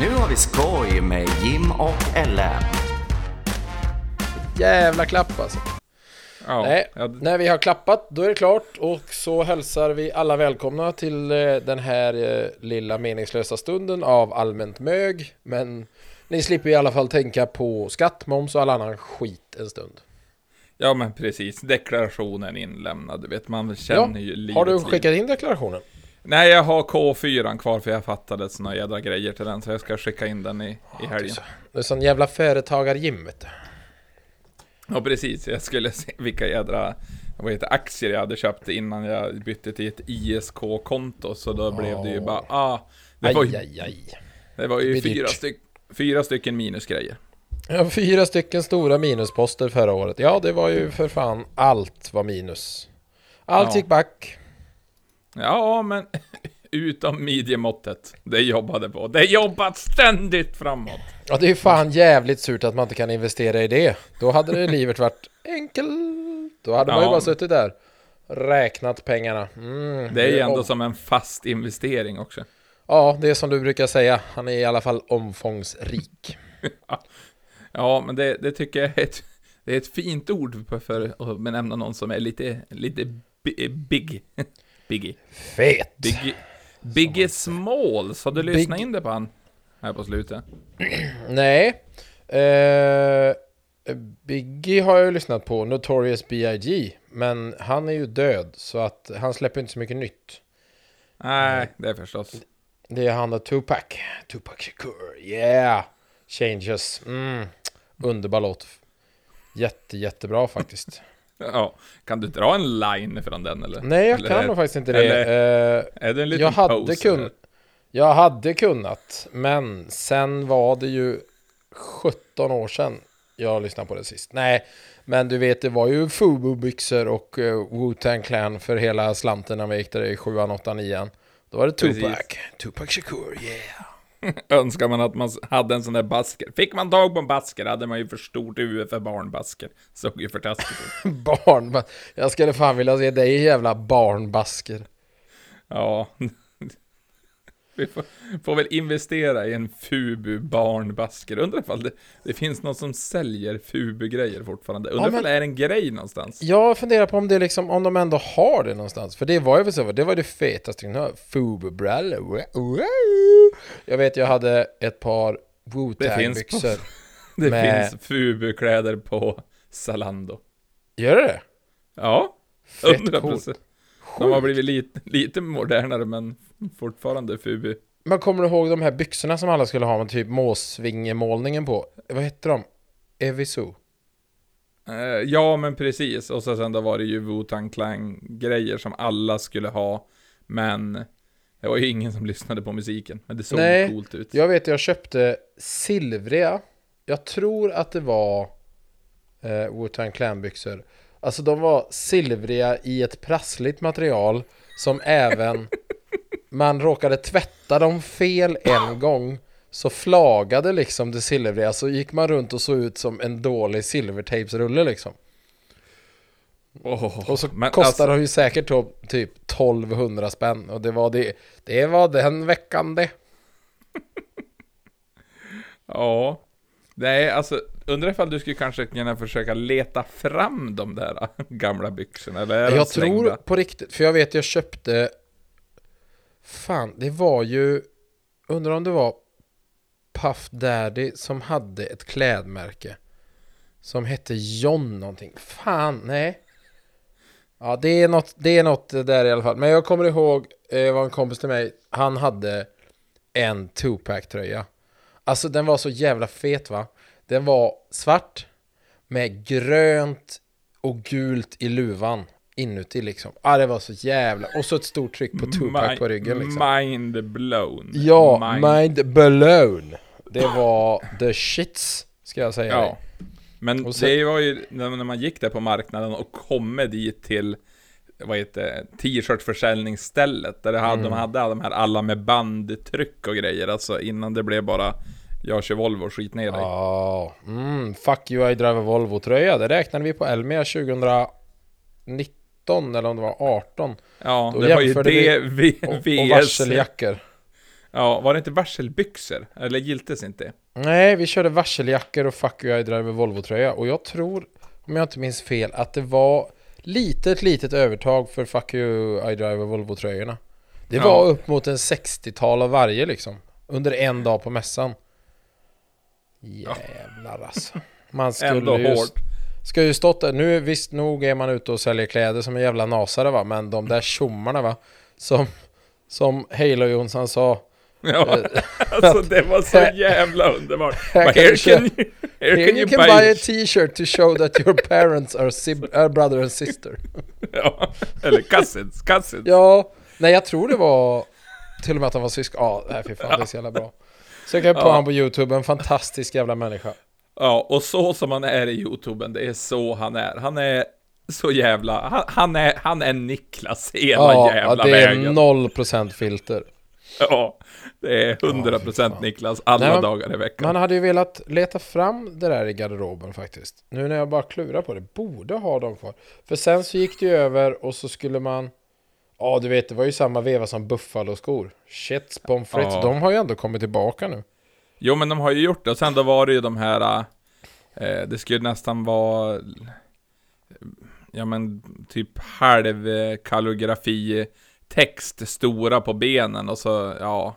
Nu har vi skoj med Jim och Ellen. Jävla klapp alltså. Ja, Nej, ja, när vi har klappat då är det klart och så hälsar vi alla välkomna till eh, den här eh, lilla meningslösa stunden av allmänt mög. Men ni slipper i alla fall tänka på skatt, moms och all annan skit en stund. ja, men precis. Deklarationen inlämnad, du vet. Man känner ju livet. Har du skickat in deklarationen? Nej, jag har K4 kvar för jag fattade såna jädra grejer till den. Så jag ska skicka in den i, i helgen. Det är sån jävla företagar-Jim vet du. Ja, precis. Jag skulle se vilka jädra vad heter, aktier jag hade köpt innan jag bytte till ett ISK-konto. Så då blev det ju bara, ah, det var Aj, ju, aj, aj. det var Det ju blir fyra, styck, fyra stycken minusgrejer. Ja, fyra stycken stora minusposter förra året. Ja, det var ju för fan allt var minus. Allt Ja. gick back. Ja, men utom midjemåttet. Det jobbade på. Det jobbat ständigt framåt. Ja, det är ju fan jävligt surt att man inte kan investera i det. Då hade det livet varit enkelt. Då hade man ju Ja. bara suttit där. Räknat pengarna. Mm, Det är ju ändå om- som en fast investering också. Ja, det är som du brukar säga. Han är i alla fall omfångsrik. Ja, men det, det tycker jag är ett, det är ett fint ord för- för att benämna någon som är lite, lite bi- big. Biggie. Fet! Biggie, Biggie Smalls, har du Big- lyssnat in det på han? Här på slutet? Nej. Eh, Biggie har jag ju lyssnat på. Notorious B.I.G. Men han är ju död. Så att han släpper inte så mycket nytt. Nej, det är förstås. Det är han och Tupac. Tupac Shakur. Yeah! Changes. Mm. Underbar låt. Jätte, jättebra faktiskt. Ja, kan du dra en line från den eller? Nej, jag Eller kan nog faktiskt inte det. Eh, Är det en liten jag hade kun- eller? jag hade kunnat, men sen var det ju 17 år sedan jag lyssnade på det sist. Nej, men du vet, det var ju Fubu-byxor och uh, Wu-Tang Clan för hela slanten när vi gick där i 7 8 9 Då var det Precis. Tupac. Tupac Shakur, yeah. Önskar man att man hade en sån där basker. Fick man tag på en basker hade man ju för stort huvud för barnbasker. Såg ju för taskigt ut. Barn. Jag skulle fan vilja se dig jävla barnbasker. Ja. Vi får, får väl investera i en Fubu barnbasker. Undrar ifall det, det finns någon som säljer Fubu-grejer fortfarande. Undrar Ja, ifall det är en grej någonstans. Jag funderar på om det liksom, om de ändå har det någonstans. För det var ju väl så, det var det fetaste. Fubu-brallor. Jag vet, jag hade ett par Det finns Wu-Tang-byxor. Det med- finns Fubu-kläder på Zalando. Gör det? Ja, Fett 100 coolt. De har blivit lite, lite modernare men fortfarande Fubu. Men kommer du ihåg de här byxorna som alla skulle ha med typ måsvingemålningen på? Vad hette de? Evisu? Eh, ja, men precis. Och så sen då var det ju Wu-Tang Clan-grejer som alla skulle ha. Men det var ju ingen som lyssnade på musiken. Men det såg Nej, coolt ut. Jag vet, jag köpte silvriga. Jag tror att det var eh, Wu-Tang Clan-byxor. Alltså de var silvriga i ett prassligt material som även man råkade tvätta dem fel en gång så flagade liksom det silvriga så gick man runt och såg ut som en dålig silvertejpsrulle liksom. Åh, Och så men kostade alltså, de ju säkert typ 1200 spänn och det var det. Det var den veckan det. Ja. Nej, alltså, undrar ifall du skulle kanske kunna försöka leta fram de där gamla byxorna, eller är Jag slängda? tror på riktigt, för jag vet jag köpte Fan, det var ju Undrar om det var Puff Daddy som hade ett klädmärke Som hette John någonting Fan, nej Ja, det är något, det är något där i alla fall Men jag kommer ihåg, eh, det var en kompis till mig Han hade en Tupac-tröja Alltså den var så jävla fet va Den var svart Med grönt och gult i luvan inuti liksom. Ja, ah, det var så jävla... Och så ett stort tryck på Tupac Mi- på ryggen liksom. Mind blown. Ja, Mind- mind blown. Det var the shits, ska jag säga Ja. dig. Men Och sen- det var ju när man gick där på marknaden och kommer dit till vad heter t-shirt-försäljningsstället där det hade, Mm. de hade de här alla med bandtryck och grejer, alltså innan det blev bara jag kör Volvo, skit ner dig. Ja, mm, fuck you I drive a Volvo-tröja. Det räknade vi på Elmia 2019 eller om det var 18. Ja, Då det var ju det vi, Och, och varseljackor. Ja, var det inte varselbyxor? Eller giltes inte? Nej, vi körde varseljackor och Fuck You I Driver Volvo-tröja. Och jag tror, om jag inte minns fel, att det var litet, litet övertag för Fuck You I Driver Volvo-tröjorna. Det Ja. var upp mot en 60-tal av varje liksom. Under en dag på mässan. Jävlar alltså. Man skulle Ändå ju, hårt. ska ju stått där. Nu visst nog är man ute och säljer kläder som en jävla nasare va. Men de där tjommarna va. Som, som Halo Jonsson sa. Ja, eh, alltså det var så jävla underbart. But kan here can you, here Here can you can buy... a t-shirt to show that your parents are, are brother and sister. ja, eller cousins, cousins. Ja, nej jag tror det var till och med att han var syskon. Ja, nej fy fan det är så jävla bra. Jag på Ja. honom på YouTube, en fantastisk jävla människa. Ja, och så som han är i YouTuben, det är så han är. Han är så jävla... Han, han, är, han är Niklas hela Ja, ja, jävla det är vägen. 0% filter. Ja, det är 100% fan. Niklas alla Nej, dagar i veckan. Man hade ju velat leta fram det där i garderoben faktiskt. Nu när jag bara klurar på det, borde ha dem kvar. För sen så gick det ju över och så skulle man... Ja, du vet, det var ju samma veva som Buffalo-skor. Shit, pommes frites, Ja. de har ju ändå kommit tillbaka nu. Jo, men de har ju gjort det. Och sen då var det ju de här... Eh, det skulle nästan vara... eh, Ja, men typ halv eh, kalligrafi text stora på benen och så, ja.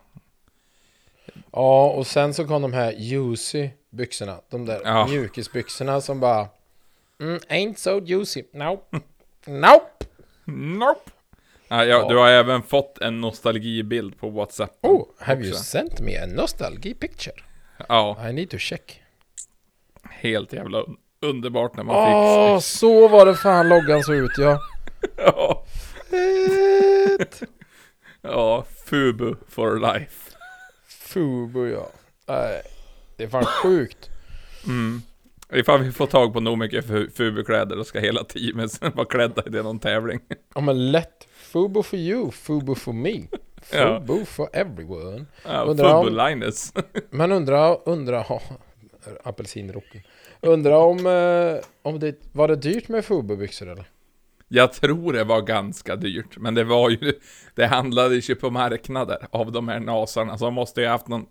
Ja, och sen så kom de här juicy byxorna. De där Ja. mjukisbyxorna som bara... Mm, ain't so juicy. Nope. nope. Nope. Ja, ja, Du har även fått en nostalgibild på WhatsApp. Oh, have you också. sent me a nostalgy picture? Ja, I need to check. helt jävla un- underbart när man Åh, fick... så var det fan loggan såg ut ja. Ja, Fett. ja, Fubu for life. Fubu ja. Nej, det är fan sjukt. Mm. Ifall vi får tag på nog mycket fu- Fubu-kläder, då ska hela teamet vara klädda i det någon tävling. Ja men lätt. Fubu for you, Fubu for me. Ja. Fubu for everyone. Ja, Undrar om- Fubu-Linus. Men undra, undra, ja, apelsinrocken. Undra om, eh, om det, var det dyrt med Fubu-byxor eller? Jag tror det var ganska dyrt, men det var ju, det handlades ju på marknader av de här nasarna, så de måste ju haft någon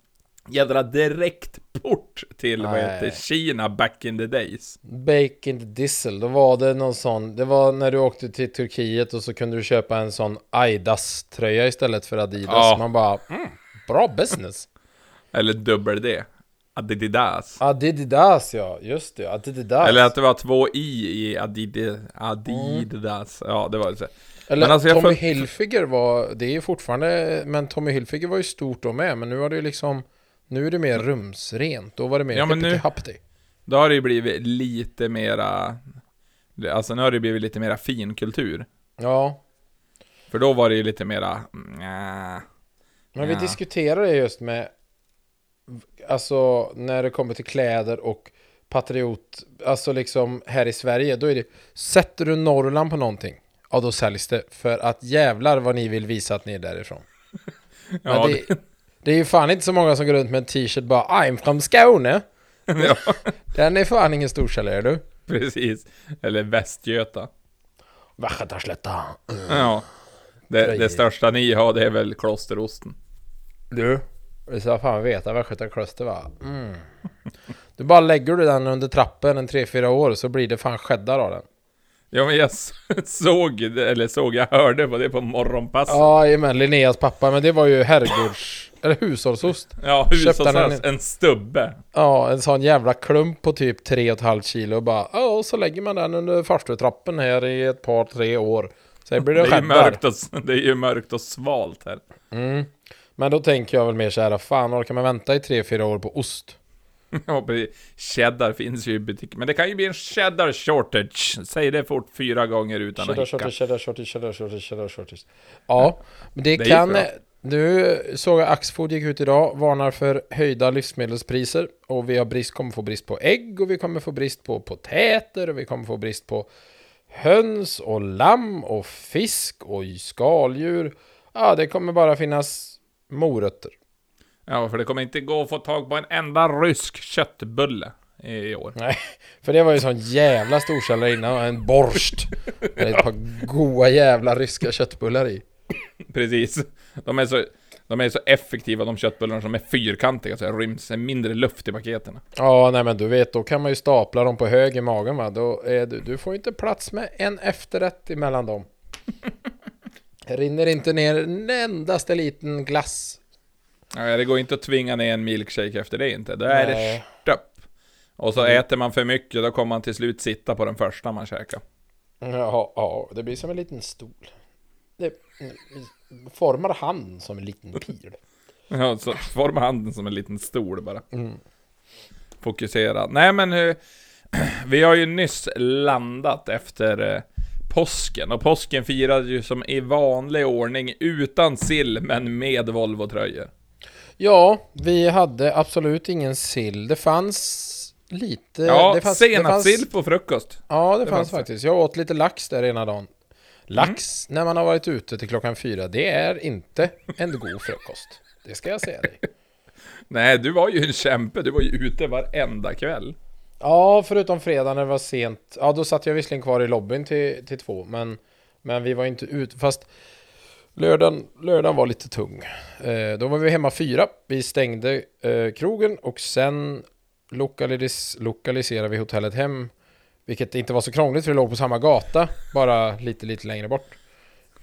jädra direktport till, vad Nej. heter Kina back in the days. Bacon the Diesel, då var det någon sån, det var när du åkte till Turkiet och så kunde du köpa en sån Aidas-tröja istället för Adidas. Ja. Man bara, mm, bra business. Eller dubbel D. Adidas. Adidas ja, just det, Adidas. Eller att det var två i i Adid Adidas. Ja, det var det så. Eller men alltså Tommy får- Hilfiger var, det är ju fortfarande, men Tommy Hilfiger var ju stort då med, men nu har det ju liksom, nu är det mer rumsrent, då var det mer Ja, men nu- Då har det ju blivit lite mera... Alltså nu har det blivit lite mera finkultur. Ja, För då var det ju lite mera... Nja. men vi det just med, alltså när det kommer till kläder och patriot, alltså liksom här i Sverige, då är det, sätter du Norrland på någonting, ja då säljs det, för att jävlar vad ni vill visa att ni är därifrån. Ja, det, det är ju fan inte så många som går runt med en t-shirt bara I'm from Skåne. ja, Den är fan ingen storsäljare du. precis. Eller Västgöta. Västgötaslätta. Ja. Det, det största ni har, det är väl klosterosten. Du, vi ska fan veta Västgötakluster va? Mm. Du bara lägger du den under trappen en 3-4 år så blir det fan cheddar av den. Ja, men jag såg, eller såg, jag hörde på det på morgonpasset. Ja, jajamän, Linneas pappa, men det var ju herrgårds... eller hushållsost. Ja, hushållsös, en- en stubbe. Ja, en sån jävla klump på typ 3,5 kilo och bara ja, och så lägger man den under farstutrappen här i ett par, tre år. Sen blir Det det är, ju cheddar. mörkt och, s- det är ju mörkt och svalt här. Mm. Men då tänker jag väl mer så här, fan orkar man vänta i 3-4 år på ost? Ja. Cheddar finns ju i butik, men det kan ju bli en cheddar shortage. Säg det fort fyra gånger utan Cheddar att hicka. shortage, cheddar shortage, cheddar shortage, cheddar shortage. Ja, men det, Det kan... Nu såg jag Axfood gick ut idag, varnar för höjda livsmedelspriser. Och vi har brist, kommer få brist på ägg och vi kommer få brist på potäter och vi kommer få brist på höns och lamm och fisk och skaldjur. Ja, det kommer bara finnas morötter. Ja, för det kommer inte gå att få tag på en enda rysk köttbulle i år. Nej, för det var ju sån jävla storsäljare innan, en borst. Med ett par goa jävla ryska köttbullar i. Precis. De är så... De är så effektiva de köttbullarna som är fyrkantiga så det ryms mindre luft i paketen. Ja, nej men du vet, då kan man ju stapla dem på hög i magen va. Då är du, du får inte plats med en efterrätt emellan dem. Det rinner inte ner en endaste liten glass. Ja, det går inte att tvinga ner en milkshake efter det inte. Då är det Nej. stöpp. Och så Mm. äter man för mycket, då kommer man till slut sitta på den första man käkar. Ja, ja, det blir som en liten stol. Det formar hand som en liten pil. Ja, så forma handen som en liten stol bara. Mm. Fokusera. Nej men, eh, vi har ju nyss landat efter eh, påsken. Och påsken firade ju som i vanlig ordning utan sill, men med Volvo-tröjor. Ja, vi hade absolut ingen sill. Det fanns lite... Ja, det fanns, det senapssill på frukost. Ja, det, Det fanns fanns faktiskt. Jag åt lite lax där ena dagen. Lax när man har varit ute till klockan fyra, det är inte en god frukost. Det ska jag säga dig. Nej, du var ju en kämpe. Du var ju ute varenda kväll. Ja, förutom fredag när det var sent. Ja, då satt jag visserligen kvar i lobbyn till, till två, men, men vi var inte ute. Fast lördagen, lördagen var lite tung. Eh, då var vi hemma fyra. Vi stängde eh, krogen och sen lokalis, lokaliserade vi hotellet hem. Vilket inte var så krångligt för det låg på samma gata, bara lite, lite längre bort.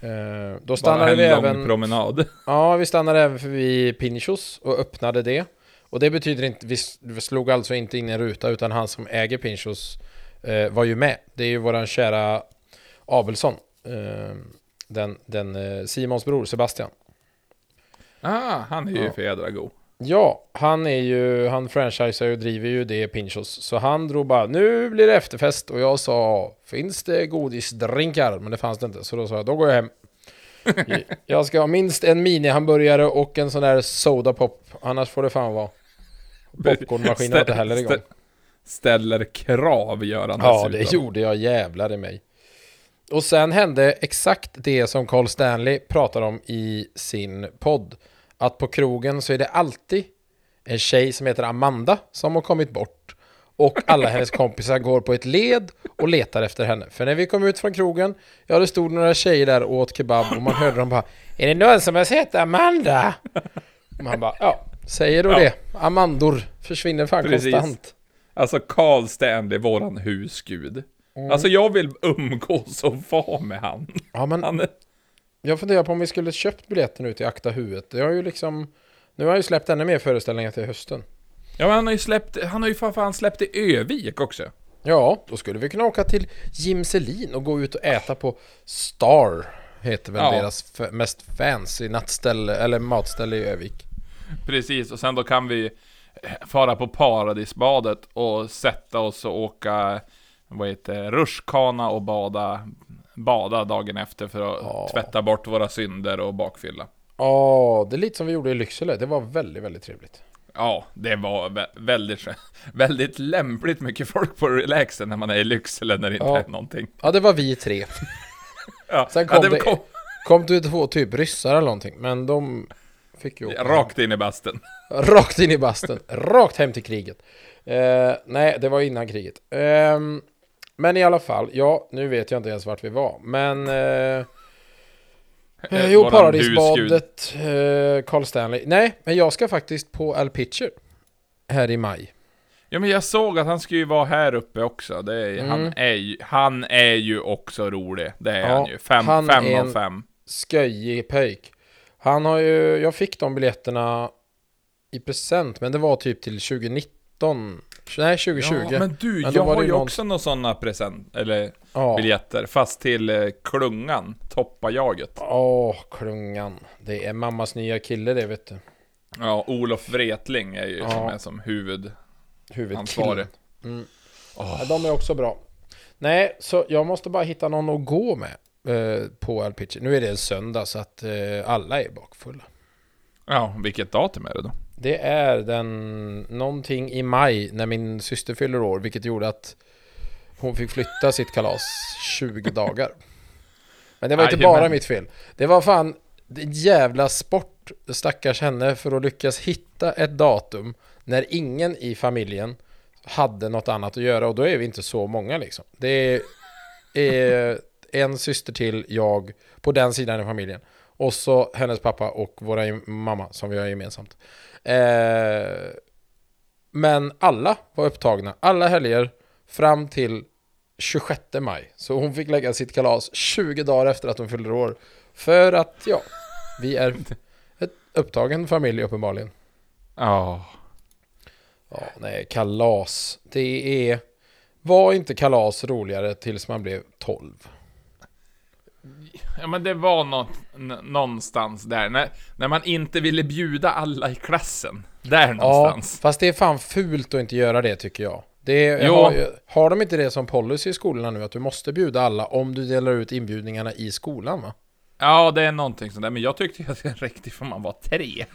Eh, då Bara stannade en vi lång även... promenad. Ja, vi stannade även vid Pinchos och öppnade det. Och det betyder inte, vi slog alltså inte in en ruta utan han som äger Pinchos eh, var ju med. Det är ju våran kära Abelsson. Eh, den, den eh, Simons bror Sebastian. Ah, han är ju Ja. för jädra god. Ja, han är ju, han franchisar och driver ju det Pinchos. Så han drog bara, nu blir det efterfest. Och jag sa, finns det godisdrinkar? Men det fanns det inte. Så då sa jag, då går jag hem. jag ska ha minst en mini-hamburgare och en sån där soda pop. Annars får det fan vara. Popcornmaskinen var inte heller igång. Stä- Ställer krav gör han Ja, dessutom. det gjorde jag jävlar i mig. Och sen hände exakt det som Carl Stanley pratar om i sin podd. Att på krogen så är det alltid en tjej som heter Amanda som har kommit bort. Och alla hennes kompisar går på ett led och letar efter henne. För när vi kom ut från krogen, ja det stod några tjejer där och åt kebab och man hörde dem bara Är det någon som har sett Amanda? Man bara ja, säger du Ja. det? Amandor försvinner fan Precis. konstant. Alltså Carl Stanley, våran husgud. Mm. Alltså jag vill umgås och vara med han. Ja men han är... Jag funderar på om vi skulle köpt biljetten nu till Akta huvudet. Det har ju liksom... Nu har jag ju släppt ännu mer föreställningar till hösten. Ja men han har ju släppt, han har ju för fan släppt i Övik också. Ja, då skulle vi kunna åka till Jim Selin och gå ut och äta på Star. Heter väl Ja. deras mest fancy nattställe, eller matställe i Övik. Precis, och sen då kan vi eh, fara på Paradisbadet och sätta oss och åka, vad heter det, rutschkana och bada, bada dagen efter för att Ja. tvätta bort våra synder och bakfylla. Ja, det är lite som vi gjorde i Lycksele. Det var väldigt, väldigt trevligt. Ja, det var vä- väldigt, väldigt lämpligt mycket folk på relaxen när man är i Lycksele när det inte Ja. är någonting. Ja, det var vi tre. Ja, Sen ja, kom det det- kom Kom du två typ ryssar eller någonting, men de fick ju rakt in i bastun. Rakt in i bastun. Rakt hem till kriget. Eh, nej, det var innan kriget. Ehm, men i alla fall, ja, nu vet jag inte ens vart vi var. Men... Eh, eh, jo, Våran Paradisbadet, eh, Carl Stanley. Nej, men jag ska faktiskt på Al Pitcher. Här i maj. Ja men jag såg att han skulle ju vara här uppe också. Det är, Mm. han, är ju, han är ju också rolig. Det är Ja, han ju. Fem, han fem är av en-. Sköjig pöjk. Han har ju, jag fick de biljetterna i present, men det var typ till 2019. Nej, 2020. Ja, men du, Men jag har ju någon- också några sådana present, eller Ja. biljetter. Fast till eh, Klungan, Toppa-jaget. Åh, klungan. Det är mammas nya kille det, vet du. Ja, Olof Wretling är ju Ja. som är som huvud. Huvudkillen. Mm. Ja, de är också bra. Nej, så jag måste bara hitta någon att gå med eh, på Al Pitcher. Nu är det en söndag så att eh, alla är bakfulla. Ja, vilket datum är det då? Det är den någonting i maj när min syster fyller år, vilket gjorde att hon fick flytta sitt kalas 20 dagar. Men det var inte Jajamän. bara mitt fel. Det var fan jävla sport, stackars henne, för att lyckas hitta ett datum när ingen i familjen hade något annat att göra och då är vi inte så många liksom. Det är en syster till, jag, på den sidan i familjen. Och så hennes pappa och gem- mamma som vi har gemensamt. Eh, men alla var upptagna, alla helger fram till 26 maj. Så hon fick lägga sitt kalas 20 dagar efter att hon fyllde år. För att, ja, vi är ett upptagen familj uppenbarligen. Ja. Ja, nej, kalas. Det är... Var inte kalas roligare tills man blev 12? Ja men det var något, någonstans där, när, när man inte ville bjuda alla i klassen. Där Ja, någonstans. fast det är fan fult att inte göra det tycker jag. Det är, har, har de inte det som policy i skolorna nu? Att du måste bjuda alla om du delar ut inbjudningarna i skolan va? Ja, det är någonting sånt där, men jag tyckte att det räckte för man var tre.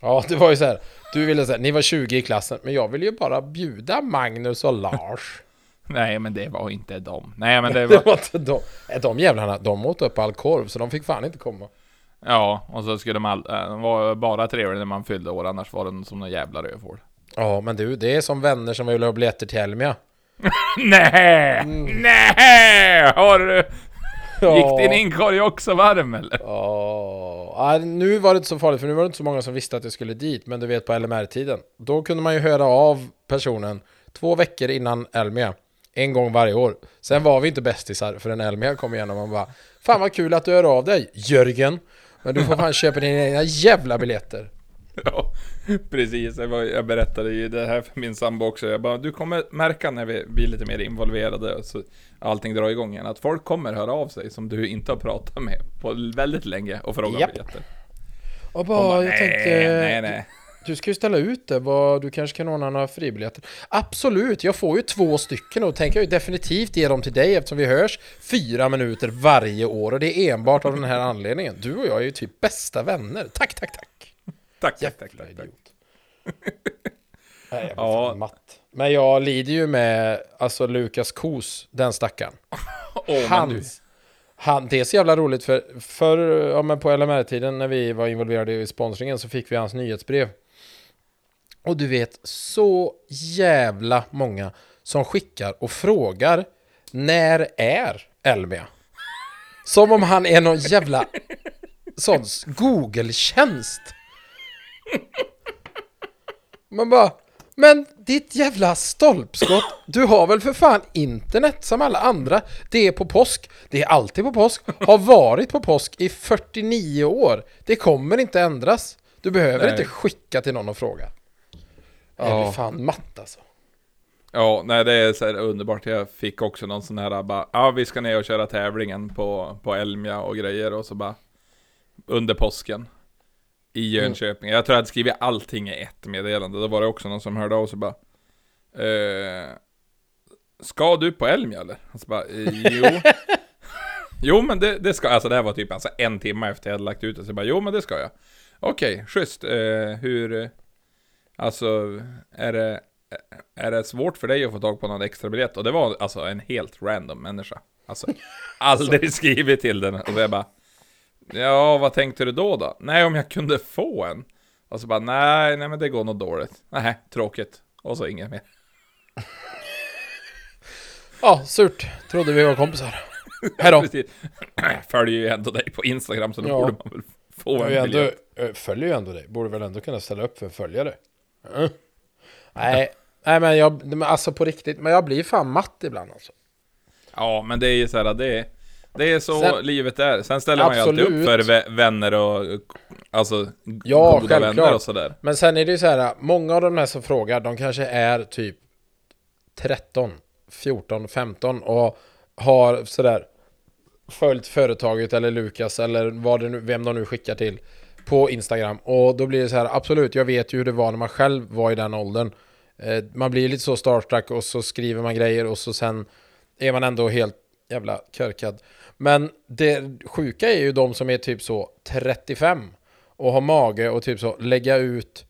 Ja, det var ju så här. Du ville säga, ni var 20 i klassen, men jag ville ju bara bjuda Magnus och Lars. Nej, men det var inte de. Nej, men det Det var... var inte de. De jävlarna, de åt upp all korv, så de fick fan inte komma. Ja, och så skulle man... Äh, de var bara trevliga när man fyllde år, annars var de som någon jävla rövhål. Ja, men du, det är som vänner som vill ha biljetter till Elmia. Nej! Nej! Har du... Ja. Gick din inkorg också varm eller? Ja, nu var det inte så farligt för nu var det inte så många som visste att jag skulle dit. Men du vet på LMR-tiden. Då kunde man ju höra av personen två veckor innan Elmia. En gång varje år. Sen var vi inte bästisar förrän Elmia kom igen och bara Fan vad kul att du hör av dig, Jörgen. Men du får fan köpa dina egna jävla biljetter. Ja, precis. Jag, berättade ju det här för min sambo också. Jag bara, du kommer märka när vi blir lite mer involverade och så allting drar igång igen, att folk kommer höra av sig som du inte har pratat med på väldigt länge och fråga om biljetter. Och bara, bara, jag tänkte... nej, nej. Du ska ju ställa ut det, vad, du kanske kan ordna några fribiljetter. Absolut, jag får ju två stycken och tänker jag ju definitivt ge dem till dig eftersom vi hörs fyra minuter varje år och det är enbart av den här anledningen. Du och jag är ju typ bästa vänner. Tack, tack, tack. Tack, tack, Jävla tack, tack, tack. idiot. Nej, jag Ja. matt. Men jag lider ju med, alltså Lukas Kos, den stackaren. Du. Hans, han, det är så jävla roligt för, för ja, men på LMR-tiden när vi var involverade i sponsringen så fick vi hans nyhetsbrev. Och du vet, så jävla många som skickar och frågar när är Elmia? Som om han är någon jävla sån Google-tjänst. Man bara, men ditt jävla stolpskott, du har väl för fan internet som alla andra? Det är på påsk, det är alltid på påsk, har varit på påsk i 49 år. Det kommer inte ändras. Du behöver Nej. inte skicka till någon och fråga. Jag Ja. blir fan matt alltså. Ja, nej det är så underbart. Jag fick också någon sån här bara, ja vi ska ner och köra tävlingen på, på Elmia och grejer och så bara under påsken i Jönköping. Jag tror jag hade skrivit allting i ett meddelande. Då var det också någon som hörde av sig bara eh, Ska du på Elmia eller? Och så bara, eh, jo. jo men det, det ska alltså det här var typ alltså en timme efter jag hade lagt ut det. Så jag bara, jo men det ska jag. Okej, schysst. Eh, hur, alltså är det är det svårt för dig att få tag på någon extra biljett? Och det var alltså en helt random människa. Alltså, aldrig skrivit till den. Och jag bara, ja, vad tänkte du då då? Nej, om jag kunde få en. Och så bara, nej, nej men det går nog dåligt. Nej, tråkigt. Och så inget mer. Ja, surt. Trodde vi var kompisar. Hejdå. Jag följer ju ändå dig på Instagram, så då Ja. borde man väl få en ändå, biljett. jag följer ju ändå dig. Borde väl ändå kunna ställa upp för följare. Mm. Nej, nej men jag, men alltså på riktigt, men jag blir fan matt ibland alltså. Ja, men det är ju så här, det är, det är så Sen- livet är. Sen ställer man ju alltid Absolut. upp för vä- vänner och, alltså, Ja, goda vänner självklart. och sådär. Men sen är det ju så här, många av de här som frågar, de kanske är typ 13, 14, 15 och har sådär följt företaget eller Lukas eller vad det nu, vem de nu skickar till på Instagram. Och då blir det så här, absolut, jag vet ju hur det var när man själv var i den åldern. Eh, man blir lite så starstruck och så skriver man grejer och så sen är man ändå helt jävla körkad. Men det sjuka är ju de som är typ så 35 och har mage och typ så lägga ut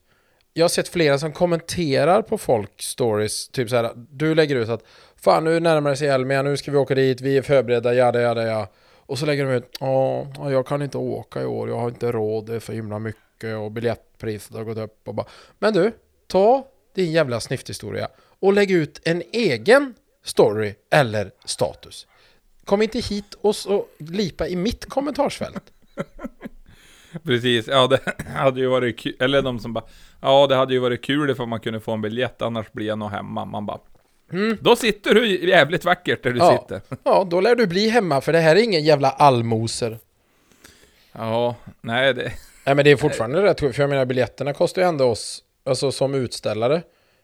jag har sett flera som kommenterar på folk stories, typ så här, du lägger ut att fan nu närmar det sig Elmia, nu ska vi åka dit, vi är förberedda, jada jada ja. Och så lägger de ut, ja, jag kan inte åka i år, jag har inte råd, det är för himla mycket och biljettpriset har gått upp och bara. Men du, ta din jävla snifthistoria och lägg ut en egen story eller status. Kom inte hit och så lipa i mitt kommentarsfält. Precis, ja det hade ju varit kul, eller de som bara Ja det hade ju varit kul ifall man kunde få en biljett, annars blir jag nog hemma. Man bara då sitter du jävligt vackert där du Ja. sitter. Ja, då lär du bli hemma för det här är ingen jävla allmoser. Ja, nej det... Nej men det är fortfarande rätt för jag menar biljetterna kostar ju ändå oss, alltså som utställare.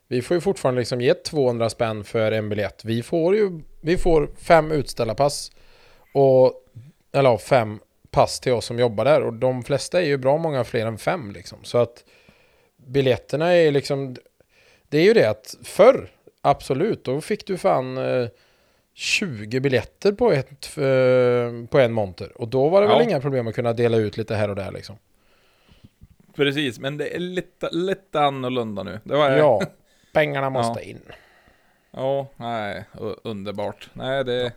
Vi får ju fortfarande liksom ge 200 spänn för en biljett. Vi får ju, vi får fem utställarpass och, eller ja, fem pass till oss som jobbar där och de flesta är ju bra många fler än fem liksom. Så att biljetterna är liksom, det är ju det att förr, absolut, då fick du fan eh, 20 biljetter på, ett, eh, på en monter. Och då var det Ja. väl inga problem att kunna dela ut lite här och där liksom. Precis, men det är lite, lite annorlunda nu. Det var, Ja, pengarna måste Ja. in. Ja, nej, underbart. Nej, det...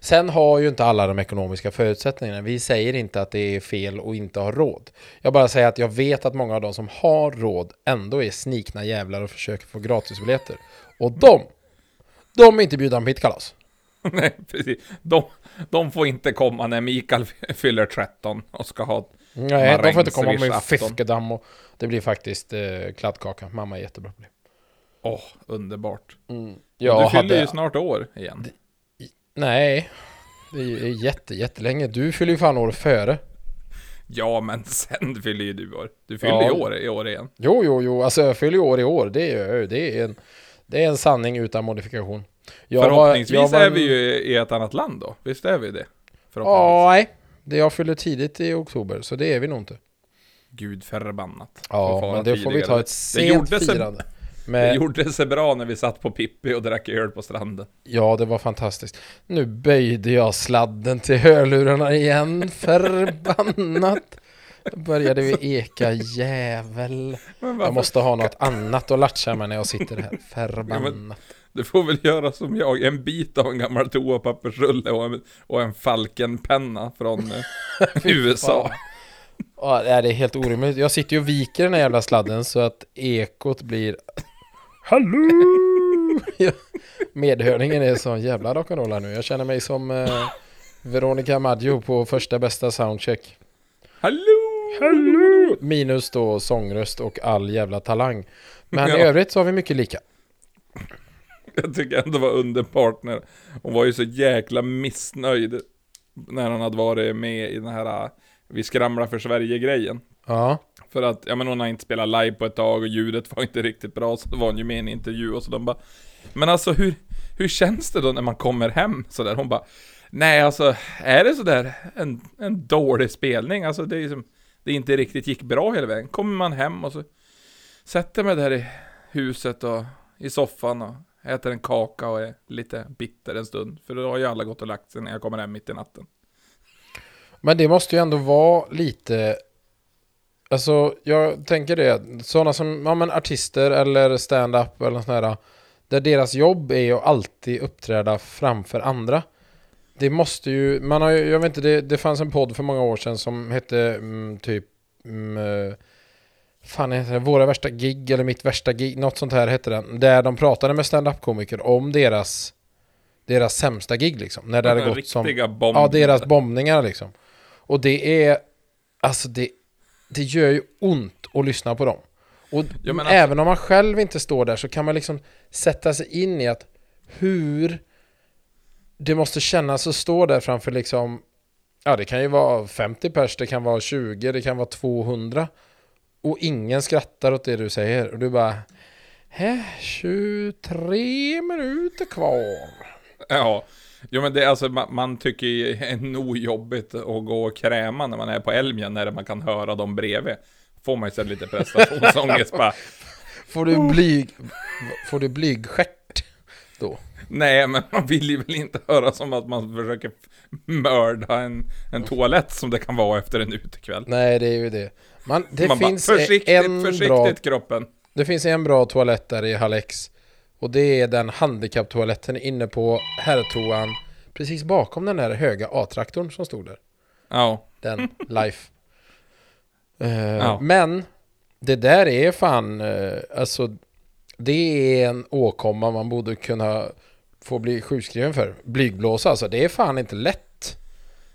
Sen har ju inte alla de ekonomiska förutsättningarna. Vi säger inte att det är fel att inte ha råd. Jag bara säger att jag vet att många av de som har råd ändå är snikna jävlar och försöker få gratisbiljetter. Och de, de är inte bjudna på mitt kalas. Nej, precis. De, de får inte komma när Mikael fyller 13 och ska ha... Nej, de får inte komma med fiskedamm och det blir faktiskt eh, kladdkaka. Mamma är jättebra på det. Åh, underbart. Mm. du fyller hade... ju snart år igen. Nej, det är jätte, jättelänge. Du fyller ju fan år före. Ja, men sen fyller ju du år. Du fyller Ja. år i år igen. Jo, jo, jo, alltså jag fyller ju år i år. Det är, det är, en, det är en sanning utan modifikation. Jag var- Förhoppningsvis jag var är en- vi ju i ett annat land då. Visst är vi det? Ja, nej. Det jag fyller tidigt i oktober, så det är vi nog inte. Gud förbannat. Ja, men det får vi tidigare. ta ett Det sent sig- firande. Det Men, gjorde sig bra när vi satt på Pippi och drack öl på stranden. ja, det var fantastiskt. Nu böjde jag sladden till hörlurarna igen. Förbannat. Då började vi eka jävel. Jag måste ha något annat att latcha med när jag sitter här. Förbannat. Du får väl göra som jag, en bit av en gammal toapappersrulle och en, och en Falkenpenna från eh, USA. Ja, det är det är helt orimligt. Jag sitter ju och viker den här jävla sladden så att ekot blir Hallå! Ja, Medhörningen är sån jävla rock'n'roll här nu. Jag känner mig som eh, Veronica Maggio på första bästa soundcheck. Hallå! Hallå! Minus då sångröst och all jävla talang. Men i Ja. övrigt så har vi mycket lika. Jag tycker ändå det var underbart när hon var ju så jäkla missnöjd när han hade varit med i den här äh, Vi skramlar för Sverige-grejen. Ja. För att, ja men hon har inte spelat live på ett tag och ljudet var inte riktigt bra så då var hon ju med i en intervju och så de bara Men alltså hur, hur känns det då när man kommer hem sådär? Hon bara Nej alltså, är det sådär en, en dålig spelning? Alltså det är ju som Det inte riktigt gick bra hela vägen. Kommer man hem och så Sätter mig där i huset och i soffan och äter en kaka och är lite bitter en stund. För då har ju alla gått och lagt sig när jag kommer hem mitt i natten. Men det måste ju ändå vara lite Alltså jag tänker det Sådana som, ja men artister eller stand-up eller här Där deras jobb är ju alltid uppträda framför andra Det måste ju, man har ju, jag vet inte det, det fanns en podd för många år sedan som hette mm, typ mm, eh, Fan heter det, Våra värsta gig eller Mitt värsta gig, något sånt här hette den Där de pratade med stand-up komiker om deras Deras sämsta gig liksom När det hade gått som bomber. Ja, deras bombningar liksom. Och det är, alltså det, det gör ju ont att lyssna på dem. Och Ja, men alltså- även om man själv inte står där så kan man liksom sätta sig in i att hur det måste kännas att stå där framför liksom, ja det kan ju vara 50 pers, det kan vara 20, det kan vara 200. Och ingen skrattar åt det du säger. Och du bara, hä, 23 minuter kvar. Ja, jo men det är alltså man, man tycker ju det är nog jobbigt att gå och kräma när man är på Elmia när man kan höra dem bredvid. Får man ju sen lite prestationsångest bara. Får du blyg, får du blygstjärt då? Nej, men man vill ju väl inte höra som att man försöker mörda en, en toalett som det kan vara efter en utekväll. Nej, det är ju det. Man, det man finns bara, försiktigt, en försiktigt bra, kroppen. det finns en bra toalett där i Hallex. Och det är den handikapptoaletten inne på herrtoan. Precis bakom den här höga A-traktorn som stod där. Ja, Den, Life. Eh, Ja. Men, det där är fan, eh, alltså, det är en åkomma man borde kunna få bli sjukskriven för. Blygblåsa alltså, det är fan inte lätt.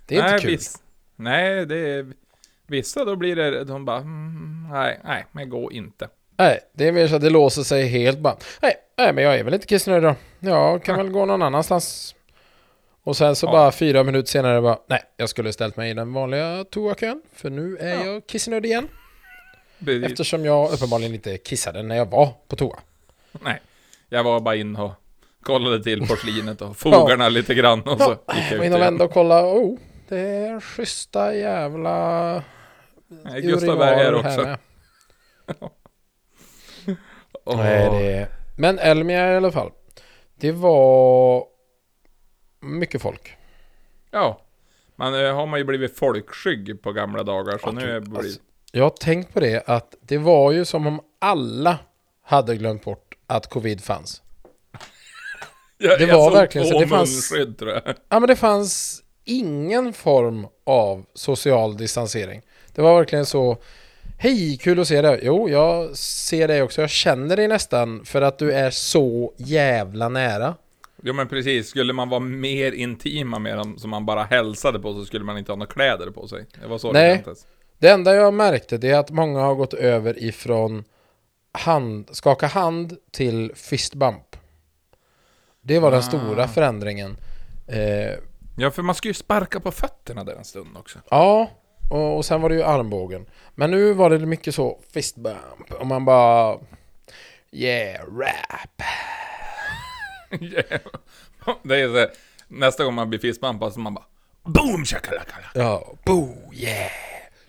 Det är Nej, inte kul. visst. Nej, det är, Vissa då blir det, de bara, mm, nej, nej, men gå inte. Nej, det är mer så att det låser sig helt bara. Nej, nej men jag är väl inte kissnödig då. Jag kan väl gå någon annanstans. Och sen så Ja. bara fyra minuter senare bara, nej, jag skulle ställt mig i den vanliga toakön. För nu är Ja. jag kissnödig igen. Precis. Eftersom jag uppenbarligen inte kissade när jag var på toa. Nej, jag var bara in och kollade till porslinet och fogarna lite grann och så Ja, gick jag ut inne och vände och kollade. Oh, det är schyssta jävla Nej, Gustav här urinaler också. med. Åh. Nej, det... Men Elmia i alla fall. Det var mycket folk. Ja, man eh, har man ju blivit folkskygg på gamla dagar så Ja, nu det blivit... alltså, Jag har tänkt på det att det var ju som om alla hade glömt bort att covid fanns. Jag, det jag var verkligen så, det fanns-. Ja men det fanns ingen form av social distansering. Det var verkligen så Hej, kul att se dig. Jo, jag ser dig också. Jag känner dig nästan för att du är så jävla nära. Jo men precis, skulle man vara mer intima med dem som man bara hälsade på så skulle man inte ha några kläder på sig. Det var så Nej. det kändes. Det enda jag märkte det är att många har gått över ifrån hand, skaka hand till fist bump. Det var den Ah. stora förändringen. Eh, Ja, för man ska ju sparka på fötterna där en stund också. ja, och, sen var det ju armbågen. Men nu var det mycket så fist bump och man bara Yeah, rap. Yeah. Det är så här, nästa gång man blir fistbumpad så man bara Boom shakalaka! Ja, boo, yeah.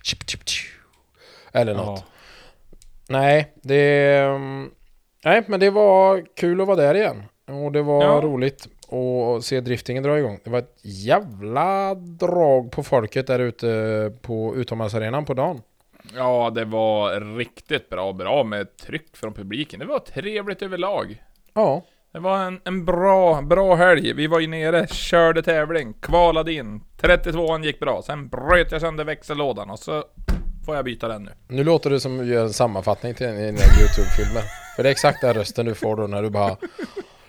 Chip, chip, chip. Eller något. Ja. Nej, det... mm, Nej, men det var kul att vara där igen. Och det var Ja. roligt att se driftingen dra igång. Det var ett jävla drag på folket där ute på utomhusarenan på dagen. ja, det var riktigt bra. Bra med tryck från publiken. Det var trevligt överlag. Ja, Det var en, en bra, bra helg. Vi var ju nere, körde tävling, kvalade in. 32an gick bra. Sen bröt jag sönder växellådan och så får jag byta den nu. nu låter det som att göra en sammanfattning till den här YouTube-filmen. För det är exakt den rösten du får då när du bara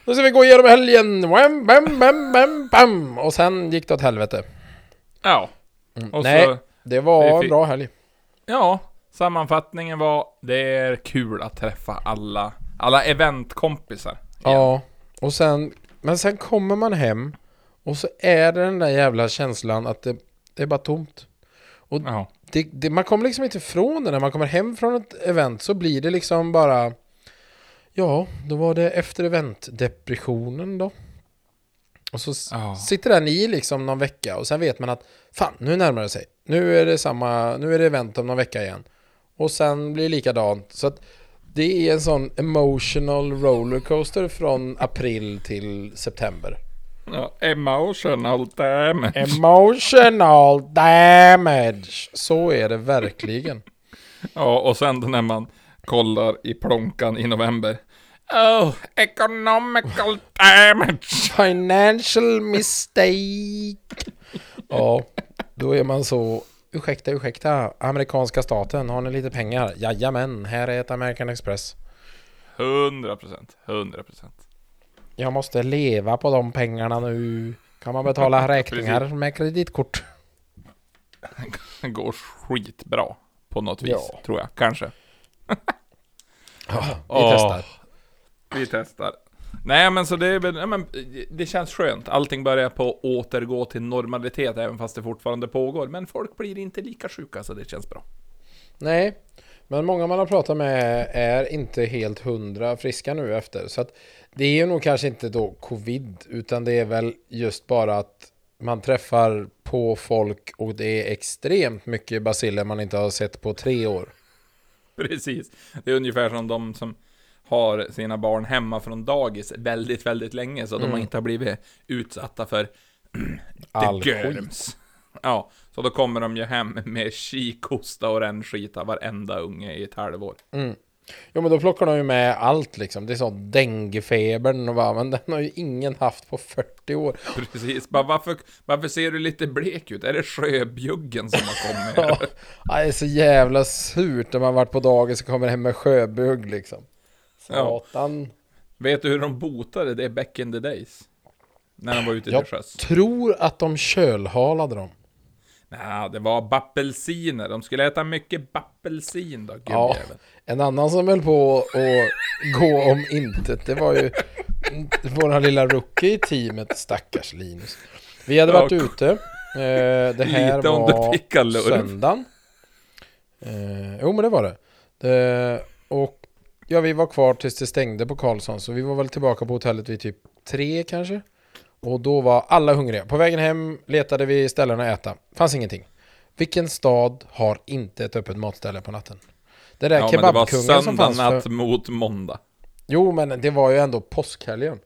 Nu ska vi gå igenom helgen! Wham, bam, bam, bam, bam. Och sen gick det åt helvete. Ja. Mm. Och Nej, så, det var en bra helg. ja, sammanfattningen var det är kul att träffa alla, alla eventkompisar. igen. Ja, och sen, men sen kommer man hem och så är det den där jävla känslan att det, det är bara tomt. Ja. Det, det, man kommer liksom inte ifrån det när man kommer hem från ett event så blir det liksom bara Ja, då var det efter event-depressionen då. Och så Ja. sitter den i liksom någon vecka och sen vet man att fan, nu närmar det sig. Nu är det samma, nu är det event om någon vecka igen. Och sen blir det likadant. Så att det är en sån emotional rollercoaster från april till september. ja. Emotional damage. Emotional damage! Så är det verkligen. Ja, och sen när man kollar i plånkan i november. Oh, economical damage! Financial mistake. Ja, då är man så... Ursäkta, ursäkta. Amerikanska staten, har ni lite pengar? Jajamän, här är ett American Express. 100 procent, 100 procent. Jag måste leva på de pengarna nu. Kan man betala räkningar med kreditkort? Det går skitbra på något vis, Ja. tror jag. Kanske. Ja, vi testar. Vi testar. Nej men så det är väl, men det känns skönt. Allting börjar på att återgå till normalitet även fast det fortfarande pågår. Men folk blir inte lika sjuka så det känns bra. Nej, men många man har pratat med är inte helt hundra friska nu efter. Så att det är ju nog kanske inte då covid, utan det är väl just bara att man träffar på folk och det är extremt mycket basiller man inte har sett på tre år. Precis. Det är ungefär som de som har sina barn hemma från dagis väldigt, väldigt länge så de Mm. inte har blivit utsatta för All skit. Ja, så då kommer de ju hem med kikhosta och rännskita varenda unge i ett halvår. Mm. Jo men då plockar de ju med allt liksom. Det är så denguefebern och bara, men den har ju ingen haft på 40 år. Precis, bara varför, varför ser du lite blek ut? Är det sjöbjuggen som har kommit? Ja, det är så jävla surt när man varit på dagis och kommer hem med sjöbugg liksom. Ja. Satan. Vet du hur de botade det back in the days? När de var ute Jag till sjöss? tror att de kölhalade dem. Nej, det var bappelsiner. De skulle äta mycket bappelsin då, Ja, en annan som höll på att gå om intet, det var ju våran lilla rookie i teamet, stackars Linus. Vi hade Ja, varit ute, eh, det här Lite var söndagen. Eh, jo men det var det. det. Och ja, vi var kvar tills det stängde på Karlsson, så vi var väl tillbaka på hotellet vid typ tre kanske. Och då var alla hungriga. På vägen hem letade vi ställen att äta. Fanns ingenting. Vilken stad har inte ett öppet matställe på natten? Det där Ja, kebabkungen som fanns natt för... mot måndag. Jo, men det var ju ändå påskhelgen.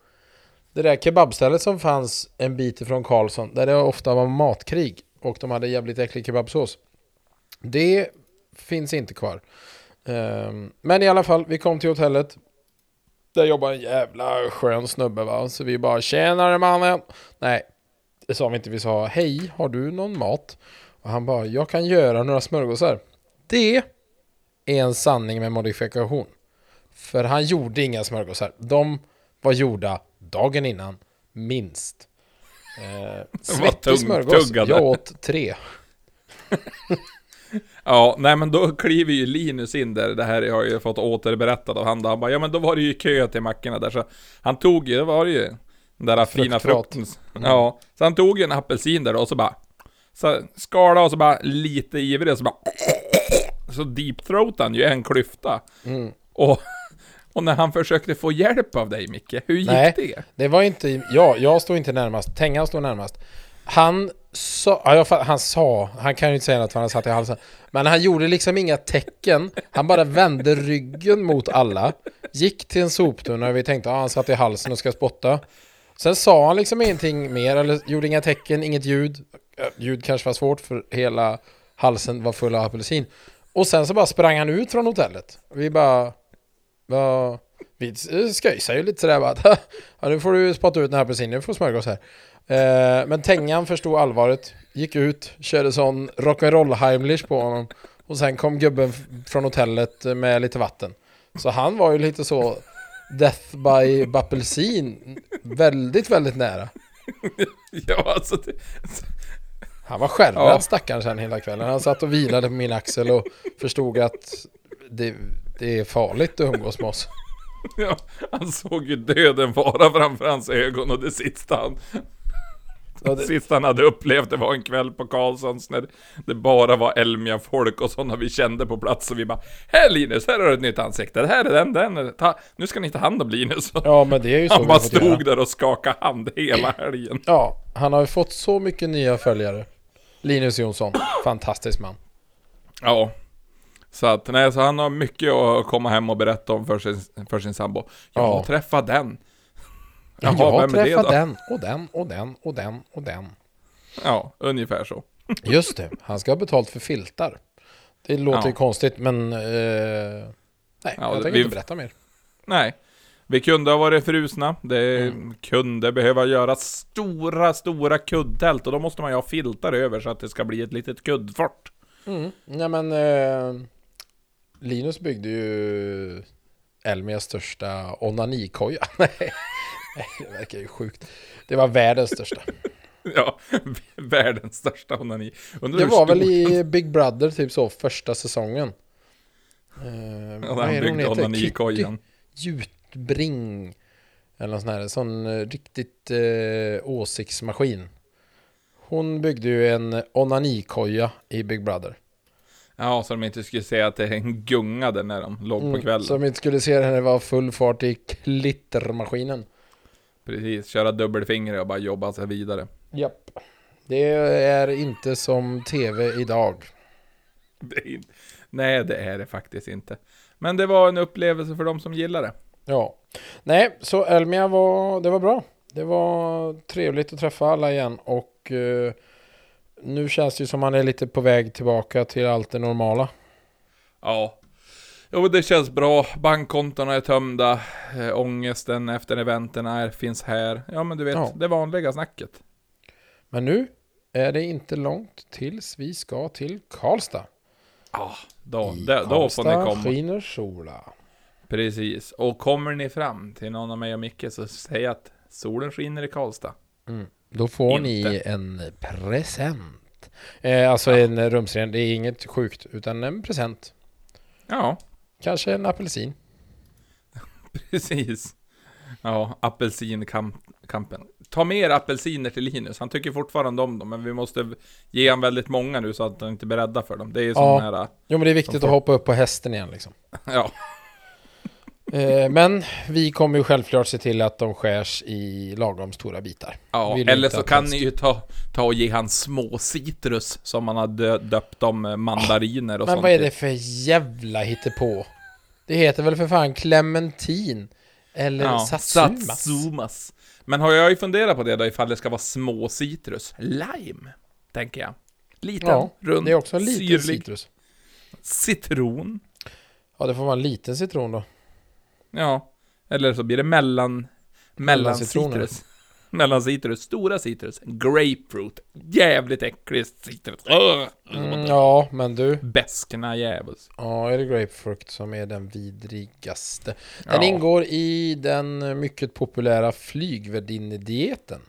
Det där kebabstället som fanns en bit ifrån Karlsson, där det ofta var matkrig och de hade jävligt äcklig kebabsås. Det finns inte kvar. Ehm, men i alla fall, vi kom till hotellet. Där jobbar en jävla skön snubbe va, så vi bara tjenare mannen. Nej, det sa vi inte. Vi sa hej, har du någon mat? Och han bara, jag kan göra några smörgåsar. Det är en sanning med modifikation. För han gjorde inga smörgåsar. De var gjorda dagen innan, minst. Eh, svettig smörgås. tuggade. Jag åt tre. Ja, nej men då kliver ju Linus in där, det här har jag ju fått återberättat av han, han bara, ja men då var det ju kö till mackorna där så Han tog ju, det var det ju Den där fina frukten Ja, så han tog ju en apelsin där och så bara Så skala och så bara lite ivrig så bara Så deepthroatade han ju en klyfta Mm. Och Och när han försökte få hjälp av dig Micke, hur gick Nej. det? Det var inte, ja, jag stod inte närmast. Tengan stod närmast. Han sa, ja, jag, han sa, han kan ju inte säga något för han satt i halsen. Men han gjorde liksom inga tecken. Han bara vände ryggen mot alla. Gick till en soptunna och vi tänkte, ja, han satt i halsen och ska spotta. Sen sa han liksom ingenting mer, eller gjorde inga tecken, inget ljud. Ljud kanske var svårt för hela halsen var full av apelsin. Och sen så bara sprang han ut från hotellet. Vi bara, Ja, vi eh, sköjsade ju lite sådär bara ja, nu får du spotta ut den här apelsinen, nu får smörgås här. Eh, men Tengan förstod allvaret, gick ut, körde sån rock'n'roll Heimlich på honom. Och sen kom gubben från hotellet med lite vatten. Så han var ju lite så Death by Bappelsin, väldigt, väldigt nära. Ja alltså det, Han var skärrad Ja. stackaren sen hela kvällen. Han satt och vilade på min axel och förstod att det, det är farligt att umgås med oss. ja, Han såg ju döden vara framför hans ögon och det sista han Ja, Det sista han hade upplevt det var en kväll på Karlssons när det bara var Elmia-folk och sådana vi kände på plats och vi bara Här Linus, här har du ett nytt ansikte, det här är den, den, ta, nu ska ni ta hand om Linus. ja men det är ju så han bara fått göra. stod där och skakade hand hela helgen. Ja, han har ju fått så mycket nya följare. Linus Jonsson, fantastisk man. Ja. Så att, nej, så han har mycket att komma hem och berätta om för sin, för sin sambo. Jag Ja. har träffat den. jag Jaha, har träffat den och den och den och den och den. Ja, ungefär så. Just det, han ska ha betalt för filtar. Det låter Ja. ju konstigt men... Eh, nej, Ja, jag tänker vi- inte berätta mer. Nej. Vi kunde ha varit frusna. Det Mm. kunde behöva göra stora, stora kuddtält och då måste man ju ha filtar över så att det ska bli ett litet kuddfort. Mm. Ja men... Eh, Linus byggde ju Elmias största onanikoja. Nej, nej, det verkar ju sjukt. Det var världens största. Ja, världens största onani. Undrar Det var väl i Big Brother typ så första säsongen. Eh, Ja, han det hon byggde onanikojan. Jutbring. Eller någon sån här, sån eh, riktigt eh, åsiktsmaskin. Hon byggde ju en onanikoja i Big Brother. Ja, så de inte skulle säga att det är en gungade när de låg på Mm, kvällen. så de inte skulle se henne vara full fart i klittermaskinen. Precis, köra dubbelfinger och bara jobba sig vidare. Japp. Det är inte som tv idag. Det inte... Nej, det är det faktiskt inte. Men det var en upplevelse för de som gillar det. Ja. Nej, så Elmia var, det var bra. Det var trevligt att träffa alla igen och eh, nu känns det ju som man är lite på väg tillbaka till allt det normala. Ja. Jo, det känns bra. Bankkontona är tömda. Äh, ångesten efter eventerna är, finns här. Ja, men du vet, Ja. det vanliga snacket. Men nu är det inte långt tills vi ska till Karlstad. Ja, då, I då, då får ni komma. skiner sola. Precis. Och kommer ni fram till någon av mig och Micke så säg att solen skiner i Karlstad. Mm. Då får ni Inte. en present. Eh, alltså en rumsren, det är inget sjukt, utan en present. Ja, Kanske en apelsin. precis. Ja, apelsinkampen. Ta mer apelsiner till Linus. Han tycker fortfarande om dem, men vi måste ge han väldigt många nu så att han inte blir rädda för dem. Det är ju Ja. här... Jo men det är viktigt att hoppa upp på hästen igen liksom. Ja, Eh, men vi kommer ju självklart se till att de skärs i lagom stora bitar. ja. Vill eller så kan ni ju ta, ta och ge han små citrus som man hade döpt om eh, mandariner och Men sånt. vad är det för jävla hittepå? Det heter väl för fan clementin? Eller Ja, satsumas? satsumas. Men har jag ju funderat på det då ifall det ska vara små citrus. Lime, tänker jag. Liten, Ja, rund, Det är också en liten syrlig citrus. citron. Ja, det får vara en liten citron då. Ja, eller så blir det mellan... Mellan citrus. Mellan citrus, stora citrus. Grapefruit. Jävligt äcklig citrus. Mm, ja, men du. Beskna djävuls. Ja, är det grapefrukt som är den vidrigaste? Den Ja. ingår i den mycket populära flygvärdinnedieten.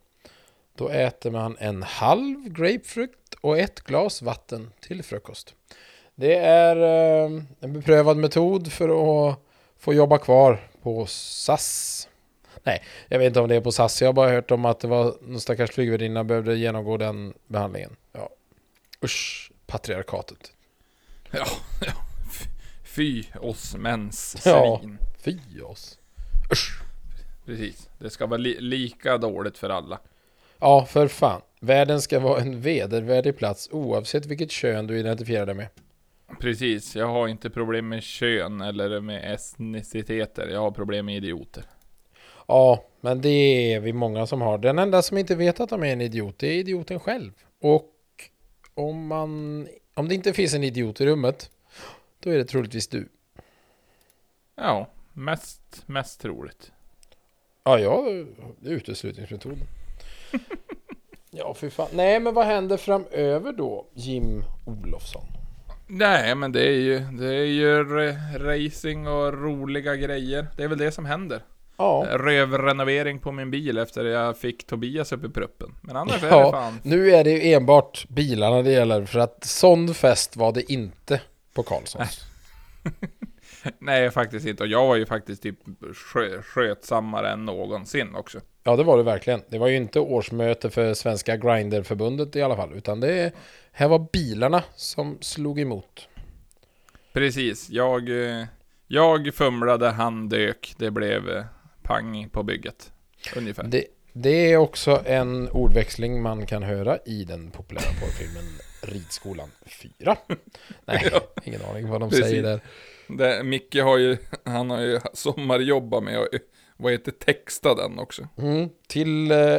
Då äter man en halv grapefrukt och ett glas vatten till frukost. Det är eh, en beprövad metod för att få jobba kvar på SAS. Nej, jag vet inte om det är på SAS. Jag har bara hört om att det var någon stackars flygvärdinna behövde genomgå den behandlingen. Ja. Usch, patriarkatet. Ja, ja. Fy oss mäns Ja. svin. Fy oss. Usch. Precis. Det ska vara li lika dåligt för alla. Ja, för fan. Världen ska vara en vedervärdig plats oavsett vilket kön du identifierar dig med. Precis. Jag har inte problem med kön eller med etniciteter. Jag har problem med idioter. Ja, men det är vi många som har. Den enda som inte vet att de är en idiot, det är idioten själv. Och om man... Om det inte finns en idiot i rummet, då är det troligtvis du. Ja, mest, mest troligt. Ja, ja, det är uteslutningsmetoden. ja, för fan. Nej, men vad händer framöver då, Jim Olofsson? Nej, men det är ju, det är ju racing och roliga grejer. Det är väl det som händer. Ja, Rövrenovering på min bil efter jag fick Tobias upp i pruppen. Men annars är Ja. det fan... nu är det ju enbart bilarna det gäller, för att sån fest var det inte på Karlssons. Nej, faktiskt inte. Och jag var ju faktiskt typ skö, skötsammare än någonsin också. Ja, det var det verkligen. Det var ju inte årsmöte för Svenska Grinderförbundet i alla fall, utan det här var bilarna som slog emot. Precis. Jag, eh, jag fumlade, han dök. Det blev eh, pang på bygget. Ungefär. Det, det är också en ordväxling man kan höra i den populära porrfilmen Ridskolan 4. Nej, ingen aning vad de Precis. säger där. Det, Micke har ju, han har ju sommarjobbat med att, vad heter texta den också. Mm, till eh,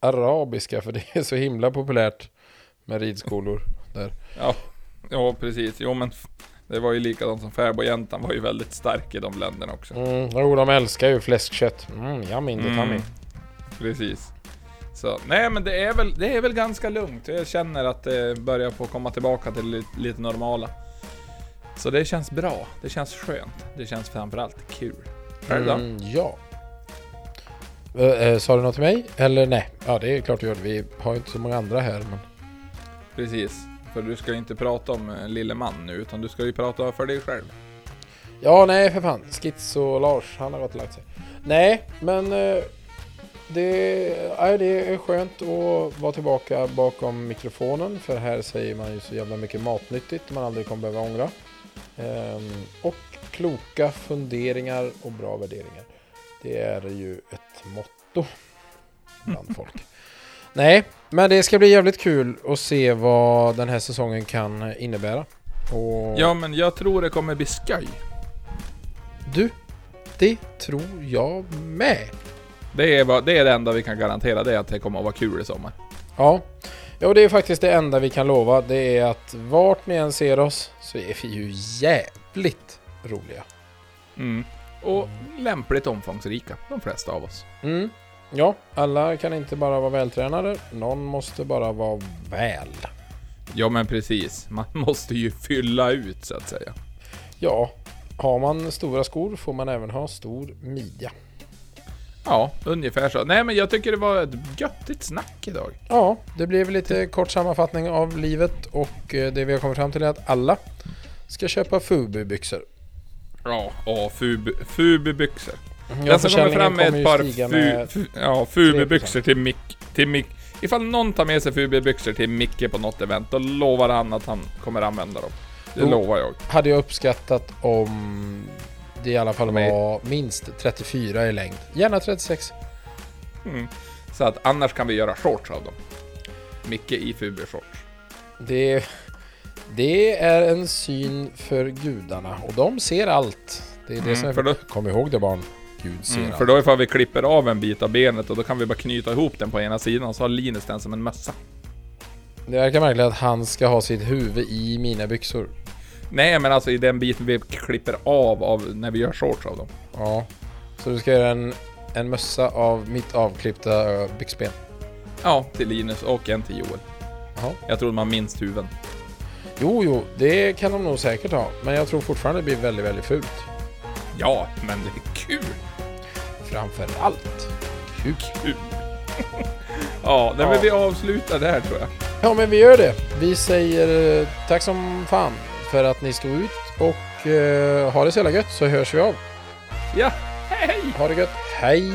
arabiska, för det är så himla populärt med ridskolor där. Ja, ja precis. Jo men det var ju likadant som fäbodjäntan var ju väldigt stark i de länderna också. Mm, jo, de älskar ju fläskkött. Mm, yummy, inte Mm. Precis. Så, nej men det är väl, det är väl ganska lugnt. Jag känner att det börjar få komma tillbaka till lite, lite normala. Så det känns bra. Det känns skönt. Det känns framförallt kul. Själv då? Mm, ja. Eh, eh, sa du något till mig? Eller nej? Ja, det är klart du gör. Vi har ju inte så många andra här. Men... Precis. För du ska ju inte prata om eh, lille man nu, utan du ska ju prata för dig själv. Ja, nej för fan. Skits och Lars, han har gått och lagt sig. Nej, men eh, det, nej, det är skönt att vara tillbaka bakom mikrofonen. För här säger man ju så jävla mycket matnyttigt man aldrig kommer behöva ångra. Ehm, och kloka funderingar och bra värderingar. Det är ju ett motto bland folk. Nej, men det ska bli jävligt kul att se vad den här säsongen kan innebära. Och Ja, men jag tror det kommer bli skoj. du, det tror jag med. Det är, det är det enda vi kan garantera, det är att det kommer att vara kul i sommar. Ja, ja det är faktiskt det enda vi kan lova. Det är att vart ni än ser oss så är vi ju jävligt roliga. Mm. Och lämpligt omfångsrika, de flesta av oss. Mm. Ja, alla kan inte bara vara vältränade. Någon måste bara vara väl. Ja, men precis. Man måste ju fylla ut, så att säga. Ja, har man stora skor får man även ha stor midja. Ja, ungefär så. Nej men jag tycker det var ett göttigt snack idag. Ja, det blev lite kort sammanfattning av livet och eh, det vi har kommit fram till är att alla ska köpa Fubu-byxor. Ja, ja Fubu, Fubu-byxor. Ja, Den som kommer försäljningen fram med ett par fu, med- fu, ja, Fubu-byxor till Mick, till Mick. Ifall någon tar med sig Fubu-byxor till Micke på något event, då lovar han att han kommer använda dem. Det Jo. lovar jag. hade jag uppskattat om det i alla fall var minst 34 i längd. Gärna 36. Mm. Så att annars kan vi göra shorts av dem. Micke i Fubu-shorts. Det, det är en syn för gudarna och de ser allt. Det är det Mm, som är... då- Kom ihåg det barn. Gud ser Mm, allt. för då ifall vi klipper av en bit av benet och då kan vi bara knyta ihop den på ena sidan och så har Linus den som en mössa. Det verkar märkligt att han ska ha sitt huvud i mina byxor. Nej men alltså i den biten vi klipper av, av när vi gör shorts av dem. Ja. Så du ska göra en, en mössa av mitt avklippta ö, byxben. Ja, till Linus och en till Joel. Jaha. Jag tror man minst huven. Jo, jo, det kan de nog säkert ha. Men jag tror fortfarande det blir väldigt, väldigt fult. Ja, men det är kul! Framför allt. Kul. Kul! ja, nej, Ja. men vi avslutar där tror jag. Ja, men vi gör det. Vi säger eh, tack som fan för att ni stod ut och eh, ha det så jävla gött så hörs vi av. Ja, hej! Ha det gött. Hej!